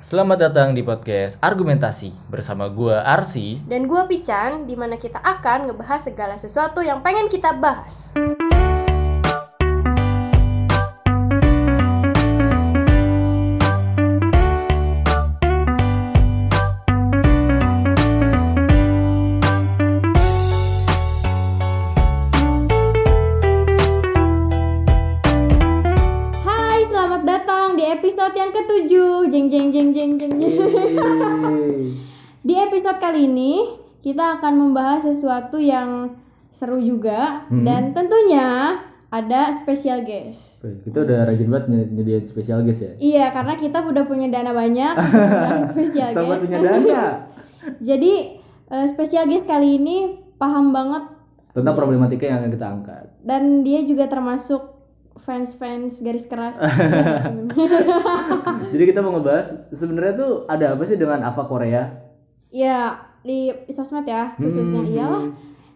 Selamat datang di podcast Argumentasi bersama gua Arsi. Dan gua Pican, di mana kita akan ngebahas segala sesuatu yang pengen kita bahas. Akan membahas sesuatu yang seru juga Hmm. dan tentunya ada special guest. Kita udah rajin banget ny- nyediain spesial guys ya. Iya, karena kita udah punya dana banyak special Sobat guest. punya dana. Jadi eh, special guest kali ini paham banget Tentang problematika yang akan kita angkat. dan dia juga termasuk fans-fans garis keras. Jadi kita mau ngebahas sebenarnya tuh ada apa sih dengan Ava Korea? Iya, di, di sosmed ya khususnya Hmm. iyalah.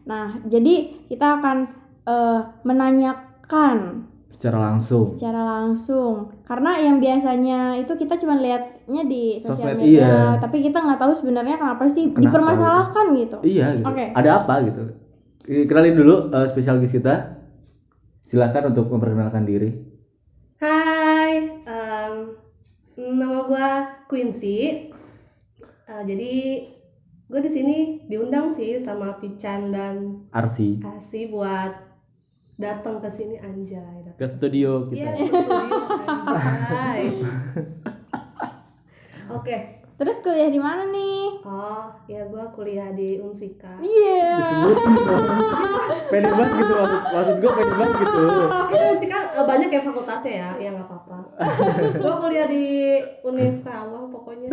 Nah, jadi kita akan eh, menanyakan Secara langsung. secara langsung karena yang biasanya itu kita cuma lihatnya di sosial Sosmed, media iya. tapi kita nggak tahu sebenarnya kenapa sih Kenapa dipermasalahkan gitu Iya gitu. Oke. Ada apa gitu? Kenalin dulu eh, spesial guest kita. Silakan untuk memperkenalkan diri. Hai, em, nama gue Quincy. Eh, jadi gue di sini diundang sih sama Pican dan Arsi Asi buat datang ke sini anjay. datang. ke studio kita. Iya, ke studio, anjay. Oke, terus kuliah di mana nih oh ya gue kuliah di Unsika. iya Disebut. Pede banget gitu maksud maksud gue pede banget gitu. Itu Unsika eh, banyak ya fakultasnya ya, ya nggak apa-apa. gue kuliah di Univ Karawang pokoknya.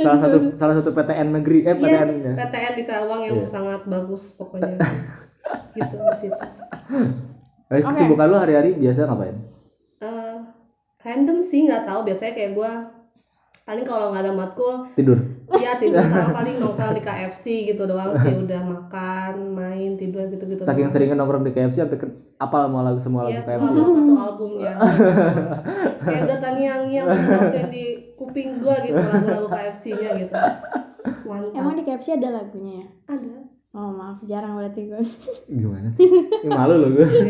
Salah satu salah satu PTN negeri eh Yes, PTN ya. PTN di Karawang yang Iya. sangat bagus pokoknya. gitu di situ. Eh, Oke. kesibukan lu hari-hari biasa ngapain? Eh, random sih nggak tahu biasanya kayak gue paling kalau nggak ada matkul Tidur. ya tidur sama paling nongkrong di KFC gitu doang sih udah makan main tidur gitu gitu Saking seringnya nongkrong di KFC sampai ke, apal mau lagu semua lagu Yes, KFC. gua hafal satu albumnya kayak udah terngiang-ngiang gitu sampai di kuping gua gitu lagu-lagu KFC-nya gitu mantap emang di KFC ada lagunya ya ada oh maaf jarang berarti gue Gimana sih? Ih, malu loh gue.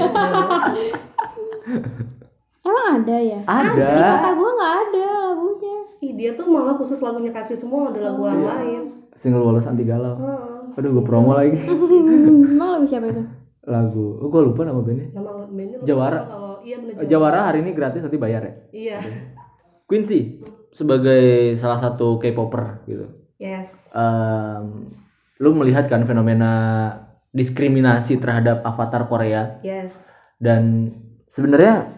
emang ada ya di Ada. kota gue nggak ada lagunya Ih, dia tuh malah khusus lagunya KFC semua ada lagu yang lain Single Wallace Anti Galau. Heeh. Aduh gue promo lagi. Hmm, emang lagu siapa itu Lagu. Oh, gue lupa nama bandnya. nama bandnya lupa Jawara. kalau iya Jawara hari ini gratis nanti bayar ya. iya Quincy sebagai salah satu K-popper gitu. yes Em, lu melihat kan fenomena diskriminasi terhadap avatar Korea yes dan sebenarnya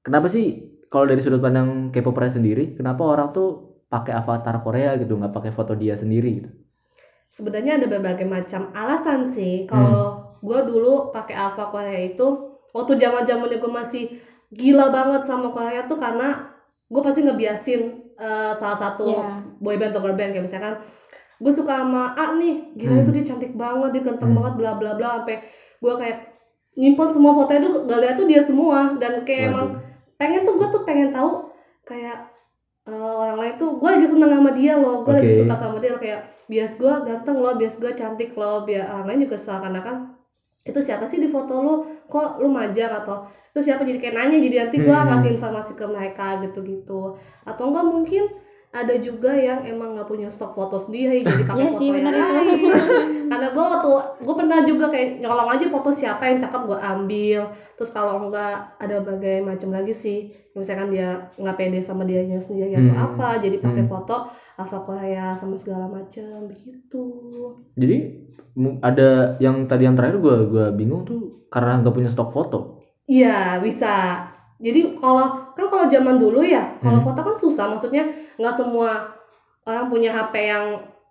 kenapa sih kalau dari sudut pandang K-popper sendiri kenapa orang tuh pakai avatar Korea gitu nggak pakai foto dia sendiri gitu sebenarnya ada berbagai macam alasan sih kalau gue dulu pakai Alpha Korea itu waktu zaman zamannya gue masih gila banget sama Korea tuh karena gue pasti ngebiasin eh, salah satu Iya. boyband atau girl band kayak misalkan gue suka sama A nih gila Hmm. itu dia cantik banget dia ganteng Hmm. banget bla bla bla sampai gue kayak nyimpen semua fotonya tuh gak lihat tuh dia semua dan kayak emang Waduh. Pengen tuh gue tuh pengen tahu kayak eh, orang lain tuh gue lagi seneng sama dia loh gue lagi Oke. suka sama dia loh kayak bias gue ganteng loh bias gue cantik loh biar orang lain juga seakan-akan itu siapa sih di foto lu kok lu majang atau itu siapa jadi kayak nanya jadi nanti gue Hmm. ngasih informasi ke mereka gitu-gitu atau enggak mungkin ada juga yang emang nggak punya stok foto sendiri jadi pakai Iya foto sih, yang lain. Karena gue waktu gue pernah juga kayak nyolong aja foto siapa yang cakep gue ambil. Terus kalau enggak ada berbagai macam lagi sih. Misalkan dia nggak pede sama dianya sendiri atau Hmm. apa jadi pakai Hmm. foto Alpha Korea sama segala macam begitu. Jadi ada yang tadi yang terakhir gue gua bingung tuh karena nggak punya stok foto. Iya bisa. Jadi kalau kan kalau zaman dulu ya kalau Hmm. foto kan susah. Maksudnya nggak semua orang punya HP yang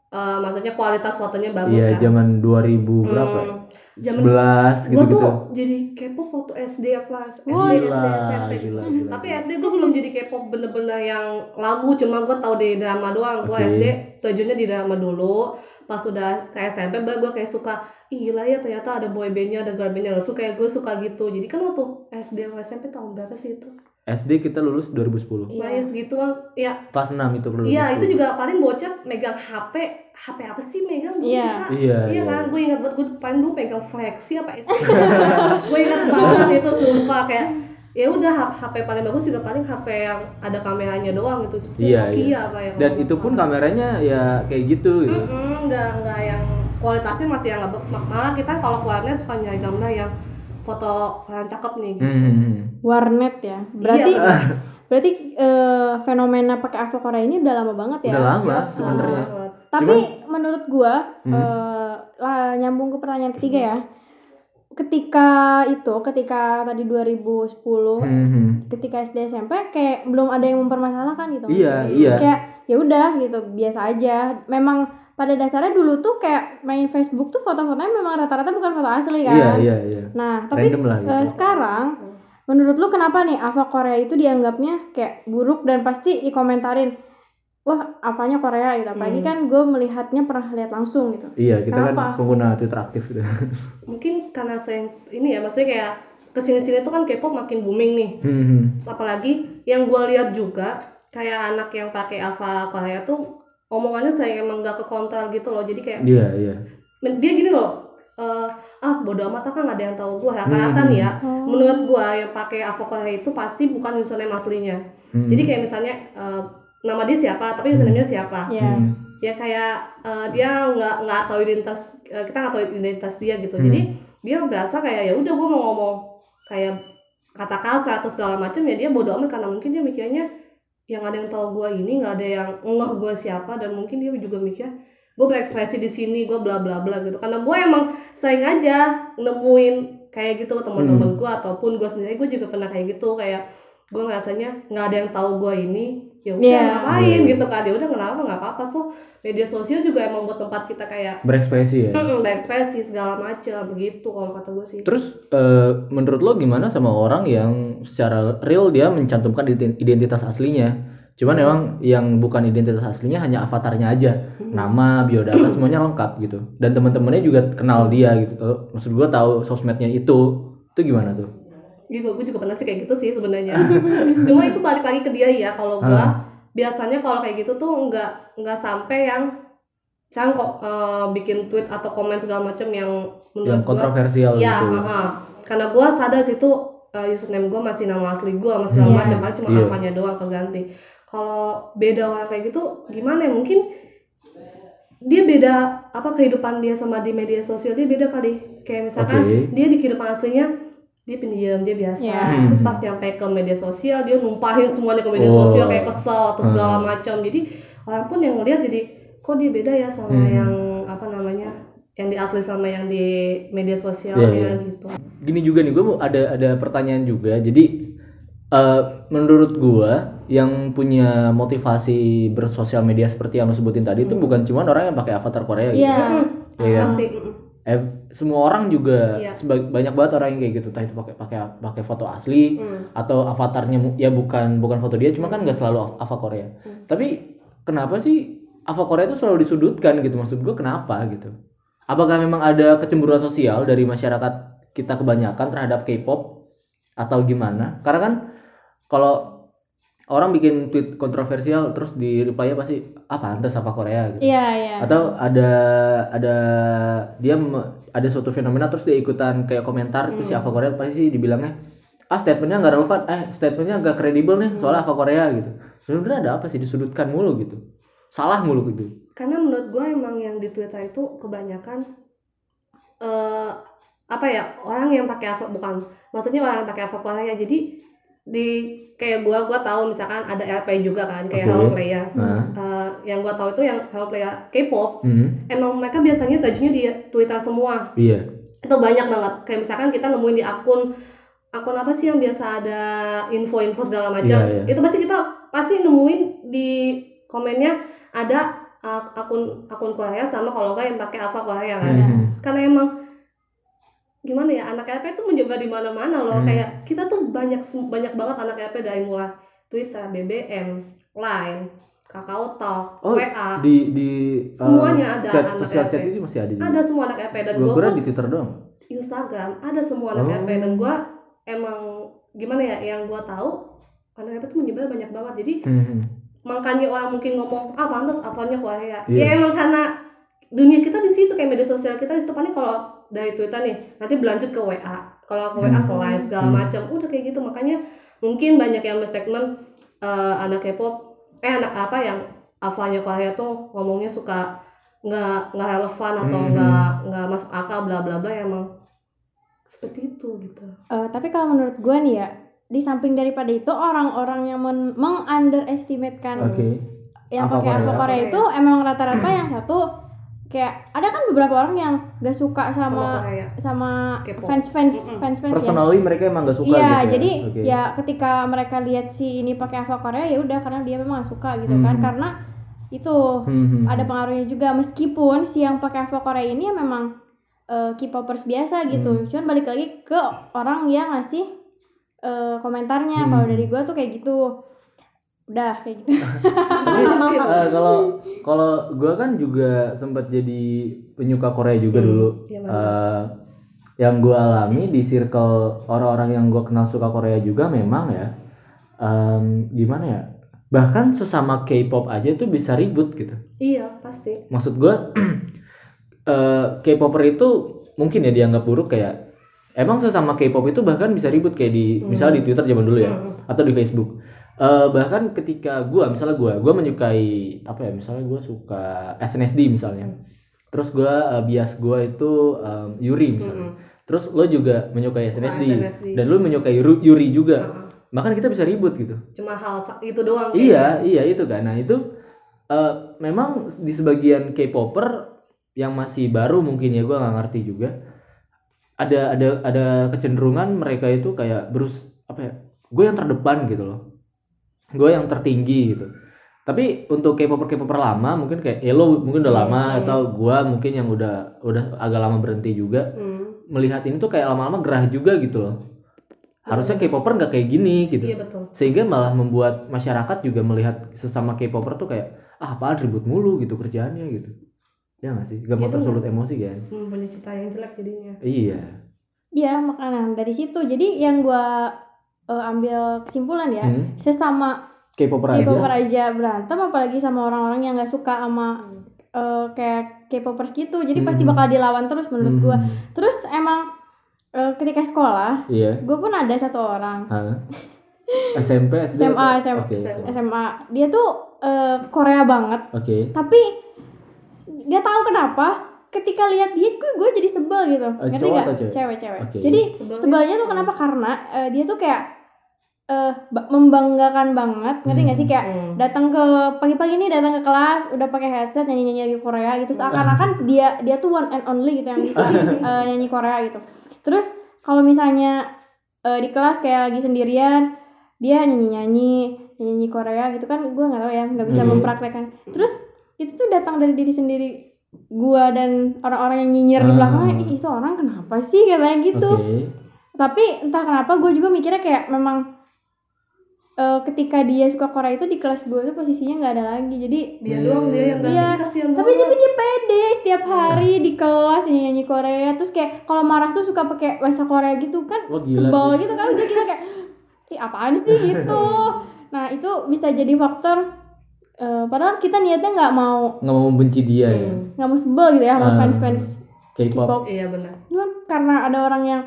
eh, maksudnya kualitas fotonya bagus iya kan? zaman 2000 berapa ya? Hmm, zaman 11 gue gitu gitu tuh jadi kepo foto SD apa SD Wah, SD SMP gila, gila, tapi gila. SD gue belum jadi K-pop bener-bener yang lagu cuma gue tahu di drama doang. Gue Oke. SD tujuannya di drama dulu. Pas udah kayak SMP baru gue kayak suka Ih, gila ya ternyata ada boy bandnya ada girl bandnya. Langsung kayak gue suka gitu. Jadi kan waktu SD atau SMP tahun berapa sih itu SD kita lulus 2010 Iya. Ya segituan ya kelas 6 itu lulus Iya itu juga paling bocah megang HP HP apa sih megang? Dulu Iya. Iya, iya iya. kan? gue ingat banget gue paling dulu pegang flexi apa SD gue ingat banget itu sumpah. Kayak ya udah HP paling bagus juga paling HP yang ada kameranya doang gitu. Iya, Nokia iya. apa ya dan itu pun kameranya ya kayak gitu gitu. Mm-mm, nggak nggak yang kualitasnya masih yang nggak bagus. Malah kita kalau ke warnet suka nyari gambar yang foto yang cakep nih gitu. Hmm, hmm, hmm. warnet ya. Berarti Iya, berarti eh, fenomena pakai Ava Korea ini udah lama banget ya? Udah lama Iya, sebenarnya. tapi menurut gua Hmm. eh, lah nyambung ke pertanyaan ketiga ya. Ketika itu ketika tadi 2010 Hmm, hmm. ketika SD SMP kayak belum ada yang mempermasalahkan gitu. Iya iya. Kayak ya udah gitu. Biasa aja. Memang pada dasarnya dulu tuh kayak main Facebook tuh foto-fotonya memang rata-rata bukan foto asli kan? Iya iya iya. Nah tapi random lah gitu. eh, sekarang menurut lu kenapa nih Ava Korea itu dianggapnya kayak buruk dan pasti dikomentarin wah Avanya Korea gitu. Apalagi Hmm. kan gue melihatnya pernah lihat langsung gitu. Iya kita Kenapa? kan pengguna Twitter aktif gitu. Mungkin karena saya ini ya maksudnya kayak ke sini-sini tuh kan K-pop makin booming nih. Hmm, hmm. Terus apalagi yang gue lihat juga kayak anak yang pakai Ava Korea tuh omongannya saya emang gak ke kontrol gitu loh jadi kayak iya iya dia gini loh eh, ah bodo amat kan gak ada yang tahu gue rata-rata Hmm. nih ya Oh. menurut gue yang pakai Korea itu pasti bukan username aslinya Hmm. jadi kayak misalnya eh, nama dia siapa tapi username-nya siapa ya Hmm. ya kayak eh, dia nggak nggak tahu identitas eh, kita nggak tahu identitas dia gitu Hmm. jadi dia biasa kayak ya udah gue mau ngomong kayak kata kasar atau segala macam ya dia bodoh amat karena mungkin dia mikirnya yang ada yang tahu gue ini nggak ada yang ngeh gue siapa dan mungkin dia juga mikir gue berekspresi di sini gue bla bla bla gitu. Karena gue emang sering aja nemuin kayak gitu teman-teman gue ataupun gue sendiri gue juga pernah kayak gitu kayak gue ngerasanya nggak ada yang tahu gue ini ya udah Iya. ngapain Iya. gitu kan ya udah kenapa nggak apa-apa so media sosial juga emang buat tempat kita kayak berekspresi ya mm, berekspresi segala macam begitu kalau kata gue sih Terus eh, menurut lo gimana sama orang yang secara real dia mencantumkan ident- identitas aslinya? Cuman emang yang bukan identitas aslinya hanya avatarnya aja, nama, biodata semuanya lengkap gitu. Dan teman-temannya juga kenal dia gitu. Maksud gua tahu sosmednya itu. Itu gimana tuh? Gitu gue juga pernah sih kayak gitu sih sebenarnya cuma itu balik lagi ke dia ya kalau gue Ah. biasanya kalau kayak gitu tuh nggak nggak sampai yang misalnya kok eh, bikin tweet atau komen segala macam yang menurut yang kontroversial ya gitu. heeh. karena gue sadar situ eh, username gue masih nama asli gue sama segala Iya. macam kan cuma Iya. apanya doang keganti kalau beda orang kayak gitu gimana ya mungkin dia beda apa kehidupan dia sama di media sosial dia beda kali kayak misalkan Oke. dia di kehidupan aslinya dia pendiam dia biasa Iya. Hmm. terus pas nyampe ke media sosial dia numpahin semuanya ke media Oh. sosial kayak kesel atau segala Hmm. macam jadi orang pun yang ngeliat jadi kok dia beda ya sama Hmm. yang apa namanya yang di asli sama yang di media sosial Iya, ya iya. gitu Gini juga nih, gue mau ada ada pertanyaan juga. Jadi eh, menurut gua yang punya motivasi bersosial media seperti yang lo sebutin tadi itu bukan cuma orang yang pakai avatar Korea gitu. Iya. Mm, Iya kan? pasti. Eh, semua orang juga Iya. banyak banget orang yang kayak gitu. Entah itu pakai pakai pakai foto asli Mm. atau avatarnya ya bukan bukan foto dia, cuma kan nggak selalu av- ava Korea. Hmm. Tapi kenapa sih ava Korea itu selalu disudutkan gitu? Maksud gua kenapa gitu? Apakah memang ada kecemburuan sosial dari masyarakat kita kebanyakan terhadap K-pop atau gimana? Karena kan kalau orang bikin tweet kontroversial terus di reply pasti ah pantas apa Korea gitu. Iya, iya. Atau ada ada dia me- ada suatu fenomena terus dia ikutan kayak komentar terus si Ava Korea pasti dibilangnya ah statementnya nggak relevan eh statementnya nggak kredibel nih soalnya Ava Korea gitu. Sebenarnya ada apa sih disudutkan mulu gitu. Salah mulu gitu. karena menurut gue emang yang di Twitter itu kebanyakan eh apa ya orang yang pakai Ava bukan maksudnya orang yang pakai Ava Korea jadi di kayak gue gue tahu misalkan ada LP juga kan kayak Oke. Hello Player Nah. Eh, yang gue tahu itu yang Hello Player K-pop Hmm, emang mereka biasanya tajunya di Twitter semua iya. itu banyak banget kayak misalkan kita nemuin di akun akun apa sih yang biasa ada info-info segala macam Iya, iya. itu pasti kita pasti nemuin di komennya ada uh, akun akun Korea sama kalau enggak yang pakai Ava Korea kan Hmm. karena emang gimana ya anak LP itu menyebar di mana-mana loh Hmm. kayak kita tuh banyak banyak banget anak LP dari mulai Twitter, BBM, Line, Kakao Talk, Oh, WA, Di di uh, Semuanya ada chat anak sosial LP. chat itu masih ada juga. ada semua anak LP dan Gua gue pun di Twitter doang. Instagram ada semua anak Oh. LP dan gua emang gimana ya yang gua tahu anak K-pop tuh menyebar banyak banget jadi Hmm. makanya orang mungkin ngomong ah pantas apanya Korea Iya. ya emang karena dunia kita di situ kayak media sosial kita di situ paling kalau dari Twitter nih nanti berlanjut ke WA kalau ke WA ke Hmm. Line segala Hmm. macam udah kayak gitu makanya mungkin banyak yang berstatement eh, anak K-pop eh anak apa yang alfanya Korea tuh ngomongnya suka nggak nggak relevan atau Hmm. nggak nggak masuk akal bla bla bla ya emang seperti itu gitu Eh, tapi kalau menurut gue nih ya di samping daripada itu orang-orang yang men- meng-underestimate-kan Oke. yang Alpha pakai Korea. Alpha Korea itu emang rata-rata yang satu kayak ada kan beberapa orang yang gak suka sama sama sama fans fans Mm-mm. fans fans ya. Personally mereka emang gak suka Iya, gitu ya. jadi Oke. ya ketika mereka lihat si ini pakai Alpha Korea ya udah karena dia memang gak suka gitu kan Hmm. karena itu Hmm, hmm. ada pengaruhnya juga meskipun si yang pakai Alpha Korea ini ya memang eh, K-popers biasa gitu. Hmm. Cuman balik lagi ke orang yang ngasih eh, komentarnya. Hmm. Kalau dari gua tuh kayak gitu. Udah kayak gitu. Eh, kalau kalau gue kan juga sempat jadi penyuka Korea juga Hmm, dulu. mantap. Eh, yang gue alami di circle orang-orang yang gue kenal suka Korea juga memang ya em, gimana ya bahkan sesama K-pop aja tuh bisa ribut gitu. iya pasti Maksud gue eh, K-popper itu mungkin ya dianggap buruk kayak emang sesama K-pop itu bahkan bisa ribut kayak di Hmm. misalnya di Twitter zaman dulu ya Hmm. atau di Facebook. Eh, bahkan ketika gua misalnya gua gua menyukai apa ya misalnya gua suka SNSD misalnya. Terus gua eh, bias gua itu em, Yuri misalnya. Mm-mm. Terus lo juga menyukai Suka SNSD, SNSD. dan lo menyukai Yuri juga. Heeh. Bahkan kita bisa ribut gitu. cuma hal itu doang Iya, iya itu kan. Nah, itu eh, memang di sebagian K-popper yang masih baru mungkin ya gua nggak ngerti juga. Ada ada ada kecenderungan mereka itu kayak berus apa ya? Gue yang terdepan gitu loh. Gue yang tertinggi gitu. Tapi untuk K-popper K-popper lama mungkin kayak Elo mungkin udah lama hmm. atau gua mungkin yang udah udah agak lama berhenti juga. Hmm, melihat ini tuh kayak lama-lama gerah juga gitu loh. Harusnya K-popper nggak kayak gini gitu. Iya betul. Sehingga malah membuat masyarakat juga melihat sesama K-popper tuh kayak ah apaan ribut mulu gitu kerjaannya gitu. Ya nggak sih? Gak mau tersulut emosi kan? Hmm, punya cita yang jelek jadinya. Iya. Iya, makanya dari situ. Jadi yang gua eh, ambil kesimpulan ya, Hmm. sesama K-popper aja K-popper aja berantem apalagi sama orang-orang yang nggak suka sama eh, kayak K-popers gitu. Jadi pasti Hmm. bakal dilawan terus menurut Hmm. gua. Terus emang eh, ketika sekolah, iya gue pun ada satu orang Hah? SMP SD SMA, SMA. oke SMA. SMA. Dia tuh eh, Korea banget, oke tapi nggak tahu kenapa ketika lihat dia gue gue jadi sebel gitu. Eh, Ngerti atau cewek? Cewek, cewek. Oke. Jadi Sebelnya- sebelnya tuh kenapa karena eh, dia tuh kayak eh ba- membanggakan banget ngerti nggak sih? Kayak Hmm. datang ke pagi-pagi nih datang ke kelas udah pakai headset nyanyi-nyanyi lagu Korea gitu. Seakan-akan dia dia tuh one and only gitu yang bisa eh, nyanyi Korea gitu. Terus kalau misalnya eh, di kelas kayak lagi sendirian dia nyanyi-nyanyi nyanyi Korea gitu kan gue nggak tahu ya nggak bisa Hmm. mempraktekkan. Terus itu tuh datang dari diri sendiri gua dan orang-orang yang nyinyir di Ah. belakangnya "Ih, itu orang kenapa sih? Kayak gitu. Oke. Tapi entah kenapa gue juga mikirnya kayak memang eh, ketika dia suka Korea itu di kelas gue tuh posisinya nggak ada lagi. Jadi dia doang dia yang ganti Iya, kasihan tapi banget. tapi dia pede setiap hari di kelas nyanyi nyanyi Korea terus kayak kalau marah tuh suka pakai bahasa Korea gitu kan sebel sih. gitu kan. Jadi kita kayak ih apaan sih? Gitu. Nah itu bisa jadi faktor eh, padahal kita niatnya nggak mau nggak mau membenci dia ya? Hmm. nggak mau sebel gitu ya sama Ah. fans fans K-pop. K-pop. Iya benar. Cuman karena ada orang yang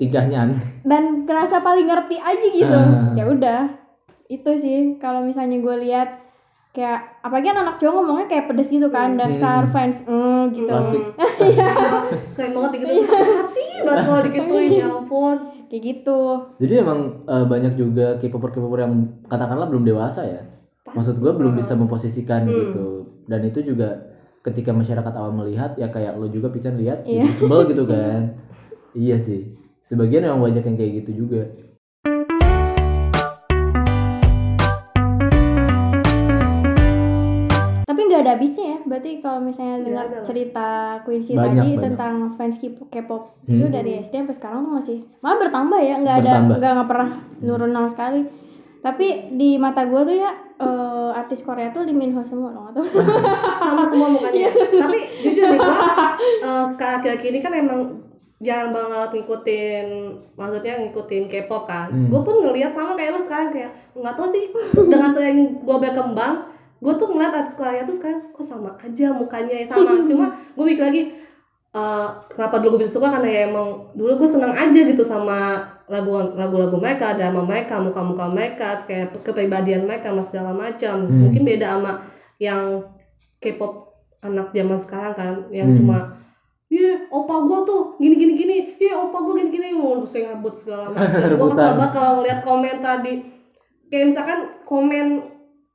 tingkahnya aneh. Dan kerasa paling ngerti aja gitu. Ah. ya udah. Itu sih kalau misalnya gue lihat kayak apalagi kan anak cowok ngomongnya kayak pedes gitu kan dasar Hmm. fans mm, gitu. Plastik. Iya, sayang banget digituin hati banget kalau digituin ya ampun. Kayak gitu. Jadi emang eh, banyak juga K-popper K-popper yang katakanlah belum dewasa ya. Maksud gue belum bisa memposisikan Hmm. gitu. Dan itu juga ketika masyarakat awal melihat ya kayak lo juga pican lihat Iya. jadi sebel gitu kan. Iya sih sebagian emang banyak yang kayak gitu juga. Tapi nggak ada habisnya ya. Berarti kalau misalnya dengar cerita Quincy Banyak, tadi banyak. tentang fans K-pop Hmm. itu dari SD sampai sekarang tuh masih malah bertambah ya. Nggak ada nggak nggak pernah nurun sama sekali. Tapi di mata gue tuh ya eh, artis Korea tuh Lee Min Ho semua loh nggak tahu. Sama semua mukanya. Tapi jujur nih gua eh, sekarang akhir-akhir ini kan emang jarang banget ngikutin maksudnya ngikutin K-pop kan Hmm. gue pun ngelihat sama kayak lu sekarang kayak nggak tahu sih dengan sering gue berkembang gue tuh ngeliat artis Korea tuh sekarang kok sama aja mukanya sama cuma gue mikir lagi eh, kenapa dulu gue bisa suka karena ya emang dulu gue senang aja gitu sama lagu lagu-lagu mereka drama mereka muka-muka mereka kayak kepribadian mereka mas segala macam Hmm. mungkin beda sama yang K-pop anak zaman sekarang kan yang Hmm. cuma Iya, opa gua tuh gini gini gini. Iya, opa gua gini gini mau terus yang ngebut segala macam. gua Rebutan. kesel banget kalau ngeliat komentar di kayak misalkan komen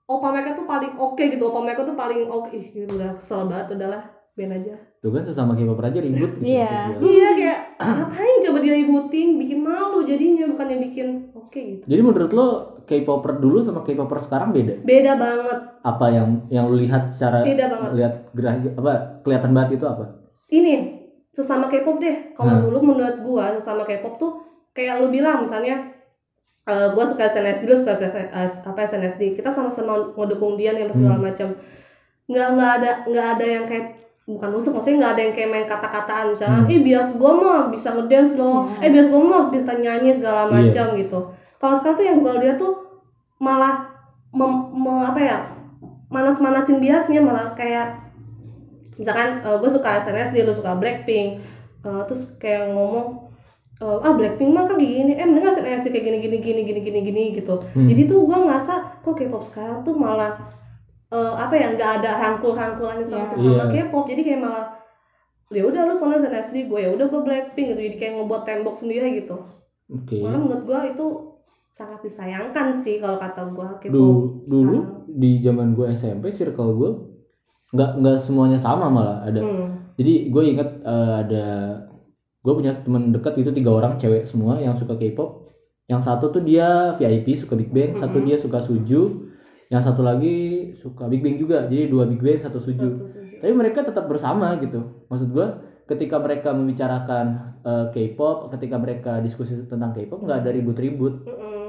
opa mereka tuh paling oke gitu. Opa mereka tuh paling oke. Ih, gitu udah kesel banget udahlah. Ben aja. Tuh kan sesama K-pop aja ribut gitu. Iya. Iya kayak ngapain coba diributin, bikin malu jadinya bukannya bikin oke gitu. Jadi menurut lo K-popper dulu sama K-popper sekarang beda? Beda banget, Apa yang yang lu lihat secara beda banget. lihat gerah apa kelihatan banget itu apa? Ini sesama K-pop deh. Kalau Hmm. dulu menurut gua sesama K-pop tuh kayak lu bilang misalnya eh gua suka SNSD lu suka SNS, eh, apa SNSD kita sama-sama ngedukung dia nih apa segala Hmm. macam nggak nggak ada nggak ada yang kayak bukan musuh maksudnya nggak ada yang kayak main kata-kataan misalnya Hmm. eh bias gua mah bisa ngedance loh Iya. eh bias gua mah bisa nyanyi segala Iya. macam gitu kalau sekarang tuh yang gua lihat tuh malah mem- me- apa ya manas-manasin biasnya malah kayak misalkan gue suka SNSD lu suka Blackpink eh, terus kayak ngomong eh, ah Blackpink mah kan gini eh mendingan SNSD kayak gini gini gini gini gini gini gitu Hmm. jadi tuh gue ngerasa kok K-pop sekarang tuh malah eh, apa ya nggak ada rangkul-rangkulannya sama Iya. sesama Iya. K-pop jadi kayak malah ya udah lu soalnya SNSD gue ya udah gue Blackpink gitu jadi kayak ngebuat tembok sendiri gitu Oke. malah menurut gue itu sangat disayangkan sih kalau kata gue K-pop Dulu dulu di zaman gue SMP circle gue nggak nggak semuanya sama malah ada. Hmm. Jadi gue inget eh, ada gue punya teman dekat itu tiga orang cewek semua yang suka K-pop. Yang satu tuh dia VIP suka Big Bang, satu Mhm. dia suka Suju, yang satu lagi suka Big Bang juga. Jadi dua Big Bang satu Suju. Satu setuju. Tapi mereka tetap bersama gitu. Maksud gue ketika mereka membicarakan eh, K-pop, ketika mereka diskusi tentang K-pop nggak ada ribut-ribut.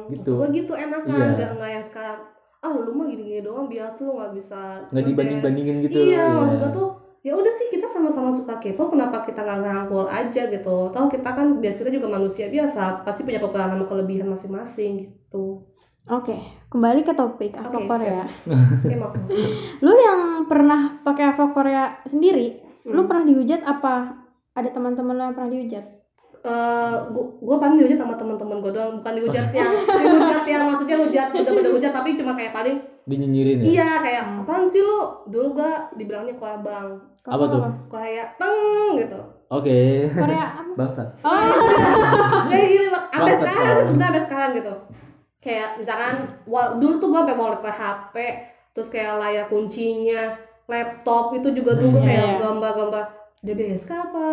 Gitu. Maksud gua gitu enakan Iya. nggak nggak yang sekarang ah lu mah gini-gini doang biasa lu nggak bisa nggak ngedance." dibanding-bandingin gitu. iya ya. maksud gua tuh ya udah sih kita sama-sama suka K-pop kenapa kita nggak ngerangkul aja gitu toh kita kan biasa kita juga manusia biasa pasti punya kekurangan sama kelebihan masing-masing gitu Oke, kembali ke topik Oke, Korea. ya maaf Lu yang pernah pakai Ava Korea sendiri, lu Hmm. pernah dihujat apa? Ada teman-teman lu yang pernah dihujat? Eh, gua, gua paling dihujat sama teman-teman gua doang bukan dihujat yang dihujat yang maksudnya hujat bener-bener hujat tapi cuma kayak paling Dinyinyirin ya. iya kayak apaan sih lu dulu gua dibilangnya kuah bang Apa tuh? kayak teng gitu Oke. Korea apa? Bangsat. Oh, kayak gini Bang. sampai Bangsat sekarang orang. sebenarnya sampai sekarang gitu kayak misalkan wal- dulu tuh gua sampai wallpaper HP terus kayak layar kuncinya laptop itu juga dulu Hmm, kayak iya. gambar-gambar DBSK apa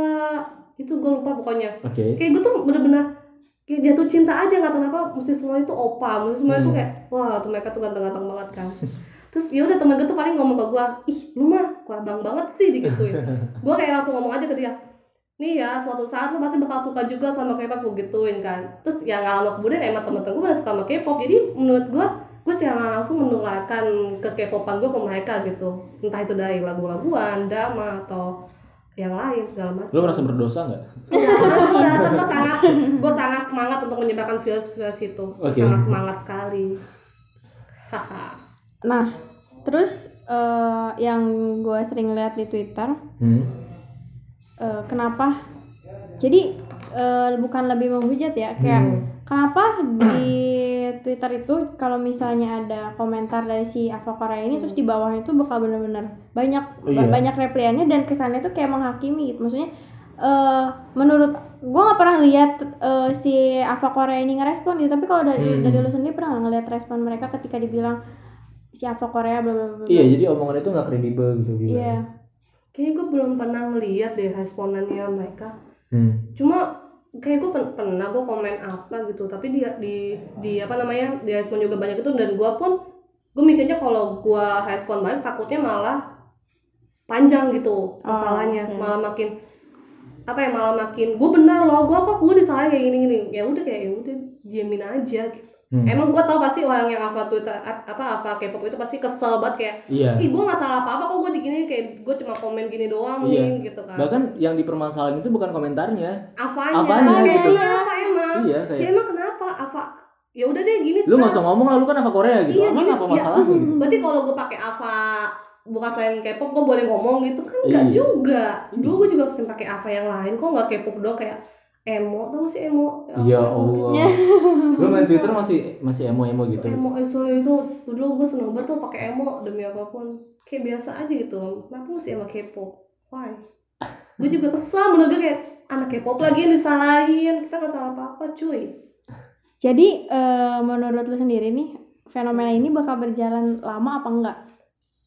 itu gua lupa pokoknya. Oke. kayak gue tuh bener-bener kayak jatuh cinta aja nggak tahu kenapa mesti semua itu opa mesti semua itu Hmm. kayak wah tuh mereka tuh ganteng-ganteng banget kan. Terus ya udah temen gue tuh paling ngomong ke gue ih lu mah kok abang banget sih digituin. Gue kayak langsung ngomong aja ke dia nih ya suatu saat lu pasti bakal suka juga sama K-pop gue gituin kan. Terus ya nggak lama kemudian emang temen-temen gue pada suka sama K-pop jadi menurut gue gue secara langsung menularkan ke K-popan gue ke mereka gitu. Entah itu dari lagu-laguan drama atau yang lain segala macam Lu merasa berdosa nggak? Enggak, gue sangat gue sangat semangat untuk menyebarkan virus-virus itu Oke. sangat semangat sekali haha Nah, terus eh, yang gue sering lihat di Twitter, Hmm. eh, kenapa? Jadi eh, bukan lebih menghujat ya, kayak Hmm. Kenapa di Twitter itu kalau misalnya ada komentar dari si Ava Korea ini, terus di bawahnya itu bakal bener-bener banyak iya. banyak repliannya dan kesannya tuh kayak menghakimi gitu. Maksudnya eh menurut gue nggak pernah lihat eh, si Ava Korea ini ngerespon gitu, tapi kalau dari Hmm. dari lu sendiri pernah nggak ngeliat respon mereka ketika dibilang si Ava Korea bla bla bla. Iya, jadi omongan itu nggak kredibel gitu gitu. Iya. kayaknya gue belum pernah ngeliat deh responannya mereka Hmm. cuma kayak gue pen- pernah gue komen apa gitu tapi dia di di apa namanya di respon juga banyak itu dan gue pun gue mikirnya kalau gue respon balik takutnya malah panjang gitu masalahnya oke. malah makin apa ya malah makin gue benar loh gue kok gue disalahin kayak gini gini ya udah kayak ya udah diemin aja gitu. Hmm. emang gue tau pasti orang yang alpha Twitter apa alpha K-pop itu pasti kesel banget kayak Iya. ih gue nggak salah apa apa kok gue digini kayak gue cuma komen gini doang Iya. nih gitu kan Bahkan yang dipermasalahan itu bukan komentarnya. Alfanya, Apanya kayak gitu. kenapa emang Iya kayak kayak emang kenapa apa ya udah deh gini lu nggak usah ngomong lah lu kan apa Korea gitu. Iya, Emang gini, apa ya. masalahnya gitu. berarti kalau gue pakai alpha bukan selain K-pop gue boleh ngomong gitu kan enggak Iya. juga dulu gue juga sering pakai alpha yang lain kok nggak K-pop doang kayak emo tau gak sih emo Ya emo Allah. lu main Twitter masih masih emo-emo gitu. emo eso itu dulu gue seneng banget tuh pakai emo demi apa pun kayak biasa aja gitu kenapa mesti sama K-pop why gue juga kesal menurut gue kayak anak K-pop lagi yang disalahin kita nggak salah apa-apa cuy Jadi eh, menurut lu sendiri nih fenomena ini bakal berjalan lama apa enggak?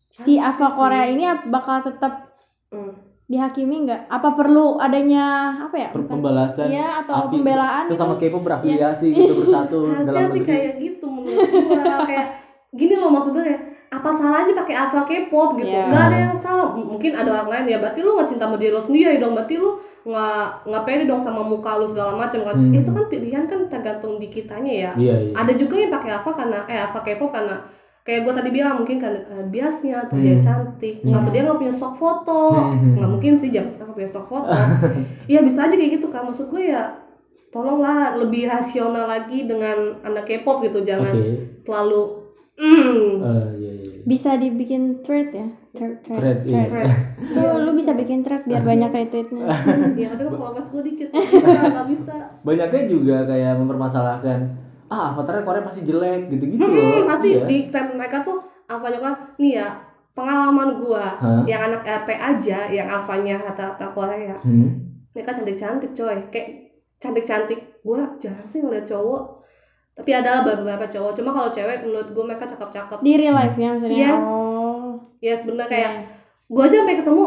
Si Ava sih. Korea ini bakal tetap Hmm. Dihakimi enggak? Apa perlu adanya apa ya? Pembalasan Iya atau afi- pembelaan sesama gitu? K-pop berafiliasi gitu bersatu harusnya dalam sih negeri. kayak gitu menurut gua kayak gini loh maksud gue kayak apa salahnya pakai alpha K-pop gitu Iya. nggak ada yang salah M- mungkin ada orang lain ya berarti lu nggak cinta sama diri lu sendiri dong berarti lu nggak nggak pede dong sama muka lu segala macam kan Hmm. itu kan pilihan kan tergantung di kitanya ya Iya, iya. ada juga yang pakai alpha karena eh alpha K-pop karena kayak gue tadi bilang mungkin kan biasnya atau dia Hmm. cantik Iya. atau dia nggak punya stok foto Hmm. nggak mungkin sih jangan sekarang punya stok foto Iya bisa aja kayak gitu kan maksud gue ya tolonglah lebih rasional lagi dengan anak K-pop gitu jangan terlalu mm, Eh, iya, iya. Bisa dibikin thread ya? Thread, thread, Thread, iya. thread. Tuh, Iya, lu bisa bikin thread biar banyak retweetnya. ya tapi kalau pas gue dikit nggak bisa Banyaknya juga kayak mempermasalahkan ah avatarnya Korea pasti jelek gitu-gitu Hmm, loh. pasti Iya. di statement mereka tuh alfanya kan nih ya pengalaman gua Hah? yang anak LP aja yang alfanya kata-kata Korea Hmm. mereka cantik-cantik coy kayak cantik-cantik gua jarang sih ngeliat cowok tapi ada beberapa cowok cuma kalau cewek menurut gua mereka cakep-cakep Di real life ya maksudnya. Yes. Oh. ya sebenarnya kayak Iya. gue aja sampai ketemu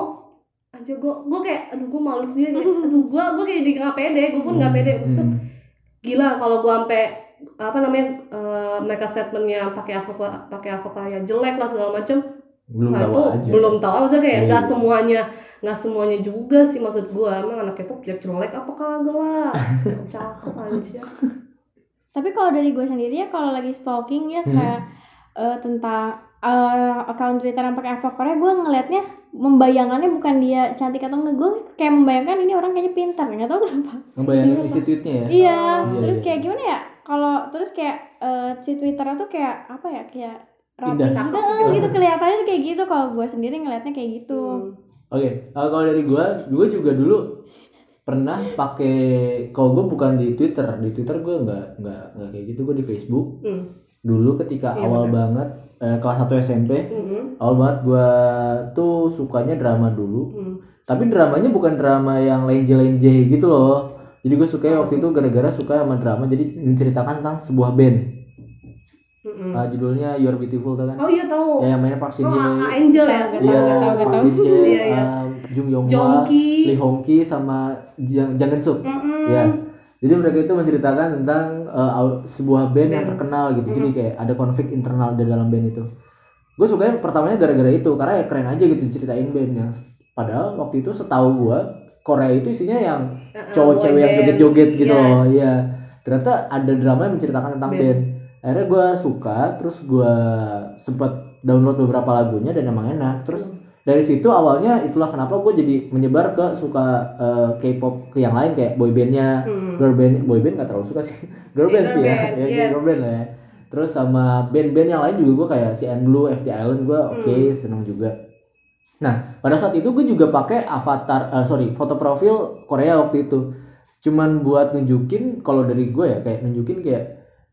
aja gue gue kayak aduh gue malu sendiri kayak, aduh gue gue kayak di nggak pede gue pun nggak pede Maksudnya, Hmm. gila kalau gue sampai apa namanya eh, mereka statementnya pakai apa pakai apa kayak jelek lah segala macem Belum nah tahu itu aja. belum tahu maksudnya kayak Iya, nggak iya. semuanya nggak semuanya juga sih maksud gue emang anak K-pop jelek jelek apa kagak lah cakep aja Tapi kalau dari gue sendiri ya kalau lagi stalking ya Hmm. kayak eh, tentang eh, account Twitter yang pakai Ava Korea gue ngelihatnya membayangannya bukan dia cantik atau enggak gue kayak membayangkan ini orang kayaknya pintar nggak tahu kenapa Ngebayangin Iya, isi tweetnya ya. iya iya, terus iya. kayak gimana ya kalau terus kayak eh, si Twitter tuh kayak apa ya kayak rapi Indah. gitu Cakep gitu. gitu kelihatannya tuh kayak gitu kalau gue sendiri ngelihatnya kayak gitu Hmm. Oke, eh, kalau dari gua, gua juga dulu pernah pakai kalau gua bukan di Twitter, di Twitter gua nggak nggak nggak kayak gitu, gua di Facebook. Hmm. Dulu ketika Iya, awal benar. banget eh, kelas 1 SMP, Hmm. awal banget gua tuh sukanya drama dulu. Hmm. Tapi dramanya bukan drama yang lenje-lenje gitu loh. Jadi gue suka waktu itu gara-gara suka sama drama jadi menceritakan tentang sebuah band. Hmm. Ah, judulnya You're Beautiful tuh kan. oh iya tahu Ya yang mainnya Park Shin oh Hye. A Angel ya Nggak Iya, tahu, nggak tahu, nggak Park. Shin Hye, Iya, iya. um, Jung Yong Hwa, Lee Hong Ki sama Jang Jang Eun Suk. Mm-mm. Ya. Jadi mereka itu menceritakan tentang uh, sebuah band yang Band. terkenal gitu. Jadi kayak ada konflik internal di dalam band itu. Gue sukanya pertamanya gara-gara itu karena ya keren aja gitu ceritain bandnya. Padahal waktu itu setahu gua Korea itu isinya yang cowok boy cewek yang band. joget-joget gitu Yes. loh. Iya. Ternyata ada drama yang menceritakan tentang Band. band. Akhirnya gua suka, terus gua sempet download beberapa lagunya dan emang enak. Terus dari situ awalnya itulah kenapa gue jadi menyebar ke suka eh, K-pop ke yang lain kayak boy bandnya, Hmm. girl band, boy band gak terlalu suka sih, girl Yeah, band girl sih ya, band, ya yes. girl band lah ya. Terus sama band-band yang lain juga gue kayak si N Blue, FT Island gue oke Hmm. seneng juga. Nah pada saat itu gue juga pakai avatar, eh, sorry foto profil Korea waktu itu, cuman buat nunjukin kalau dari gue ya kayak nunjukin kayak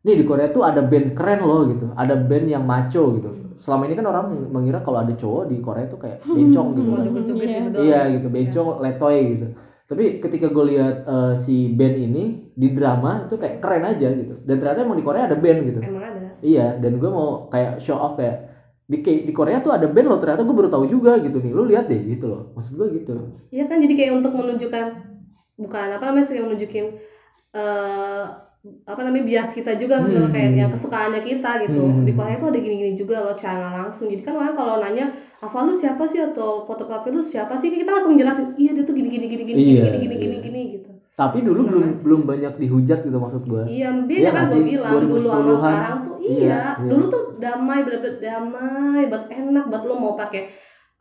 nih di Korea tuh ada band keren loh gitu, ada band yang macho gitu. Selama ini kan orang mengira kalau ada cowok di Korea tuh kayak bencong gitu kan. Iya. gitu. Iya gitu, bencong, letoy gitu. Tapi ketika gue lihat eh, si band ini di drama itu kayak keren aja gitu. Dan ternyata emang di Korea ada band gitu. emang ada Iya, dan gue mau kayak show off kayak di di Korea tuh ada band loh. Ternyata gue baru tahu juga gitu nih. Lu lihat deh gitu loh. Maksud gue gitu. Iya kan jadi kayak untuk menunjukkan bukan apa namanya sih menunjukin eh apa namanya bias kita juga misalnya Hmm. kayak yang kesukaannya kita gitu Hmm. di Korea tuh ada gini-gini juga loh cara langsung jadi kan orang kalau nanya apa lu siapa sih atau foto profil lu siapa sih kita langsung jelasin iya dia tuh gini gini gini gini Iya, gini gini gini iya. gini gitu Tapi dulu belum aja. belum banyak dihujat gitu maksud gue. Iya, Iya beda kan nggak gue sih? bilang dulu sama 2010-an. sekarang tuh iya. Iya, iya. Dulu tuh damai, bener-bener damai, buat enak, buat lo mau pakai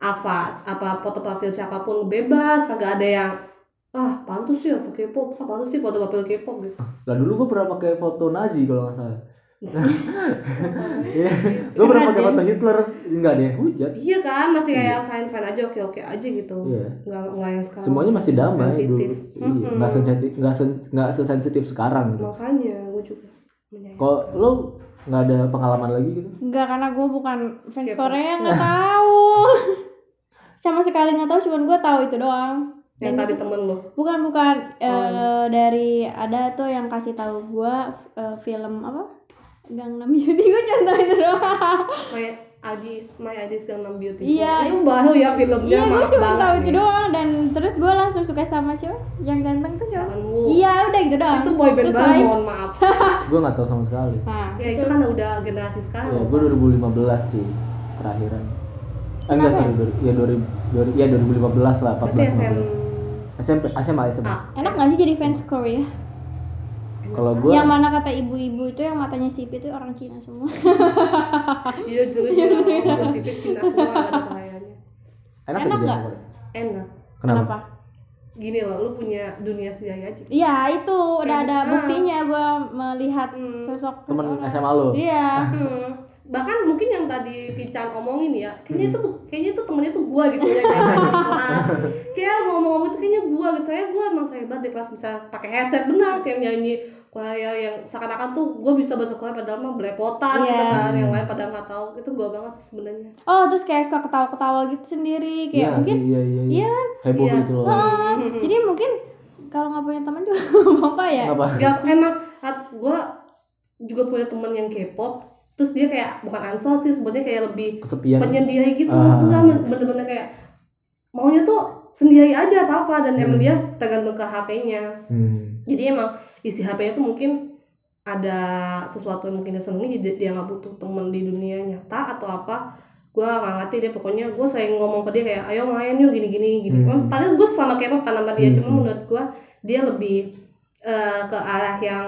apa apa foto profil siapa pun bebas, kagak ada yang ah pantas sih foto K-pop, ah pantas sih foto profil K-pop gitu. Lah dulu gue pernah pakai foto Nazi kalau nggak salah. Iya, gue pernah pakai foto Hitler, nggak ada yang hujat. Iya kan, masih kayak fine fine aja, oke oke aja gitu. Iya. Nggak nggak yang sekarang. Semuanya masih damai sensitif. dulu. Iya, nggak sensitif, nggak sen- nggak sesensitif sekarang gitu. Makanya gue juga. Kok lo nggak ada pengalaman lagi gitu? Enggak karena gue bukan fans K-pop. Korea nggak tahu. Sama sekali nggak tahu, cuman gue tahu itu doang. Yang Dan tadi itu- temen lo. bukan bukan eh, iya. dari ada tuh yang kasih tahu gue eh, film apa? Gangnam Beauty gue contoh itu doang. My ID My ID Gangnam Beauty. Iya. Itu baru ya filmnya. Iya, gue maaf cuma banget tahu itu doang dan terus gue langsung suka sama siapa? Yang ganteng tuh siapa? Iya, udah gitu doang. Itu boyband Terus banget, lain- mohon maaf. Gue nggak tahu sama sekali. Nah, Ya itu kan udah generasi sekarang. Ya, gue 2015 sih terakhiran. Eh, enggak dua- ya 2000, dua- ya 2015 lah, 14 Berarti SM 15. SMP, SMA, SMA. Ah, enak gak sih jadi fans Korea? Kalau gue Yang mana kata ibu-ibu itu yang matanya sipit itu orang Cina semua. Iya dulu juga sipit Cina semua ada bahayanya. enak, nggak? Enak. Kenapa? Gini loh, lu punya dunia sendiri aja. Iya, itu udah ada Ah. buktinya gue melihat Hmm. sosok Temen. SMA lo. Iya. Hmm. Bahkan mungkin yang tadi Pican omongin ya, kayaknya itu bu- kayaknya itu temennya tuh gua gitu ya kayak kelas. Kayak ngomong-ngomong itu kayaknya gua gitu. Saya gua emang saya hebat di kelas bisa pakai headset benar kayak nyanyi Korea yang seakan-akan tuh gua bisa bahasa Korea padahal mah belepotan gitu Iya. kan. Yang lain pada nggak tahu. Itu gua banget sih sebenarnya. Oh, terus kayak suka ketawa-ketawa gitu sendiri kayak Iya mungkin sih, iya iya. Iya. Heboh Iya. gitu loh. Ah, jadi mungkin kalau nggak punya teman juga apa ya? Kenapa? Gak, emang gua juga punya temen yang K-pop terus dia kayak bukan ansel sih sebenarnya kayak lebih Kesepian. penyendiri gitu Ah. enggak bener-bener kayak maunya tuh sendiri aja apa apa dan emang Hmm. dia tergantung ke HP-nya Hmm. jadi emang isi HP-nya tuh mungkin ada sesuatu yang mungkin dia senengi dia, dia nggak butuh temen di dunia nyata atau apa gua nggak ngerti dia pokoknya gue sering ngomong ke dia kayak ayo main yuk gini gini gini Hmm. padahal gue selama K-pop kan sama dia Hmm. cuma menurut gua dia lebih eh, ke arah yang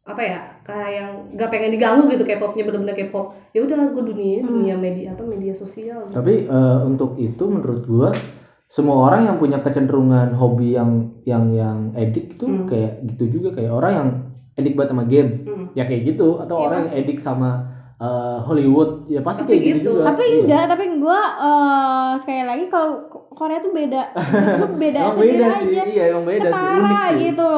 apa ya kayak yang gak pengen diganggu gitu K-popnya bener-bener K-pop ya udah gue dunia Hmm. dunia media apa media sosial Tapi eh, untuk itu menurut gua semua orang yang punya kecenderungan hobi yang yang yang edik itu Hmm. kayak gitu juga kayak orang yang edik banget sama game Hmm. ya kayak gitu atau Iya, orang yang edik sama eh, Hollywood ya pasti, Pasti kayak gitu, gitu. juga. Tapi Iya. enggak, tapi gue eh sekali lagi kalau Korea tuh beda. Gue beda Emang sendiri beda sih, aja. iya emang beda sih, Ketara unik sih. gitu.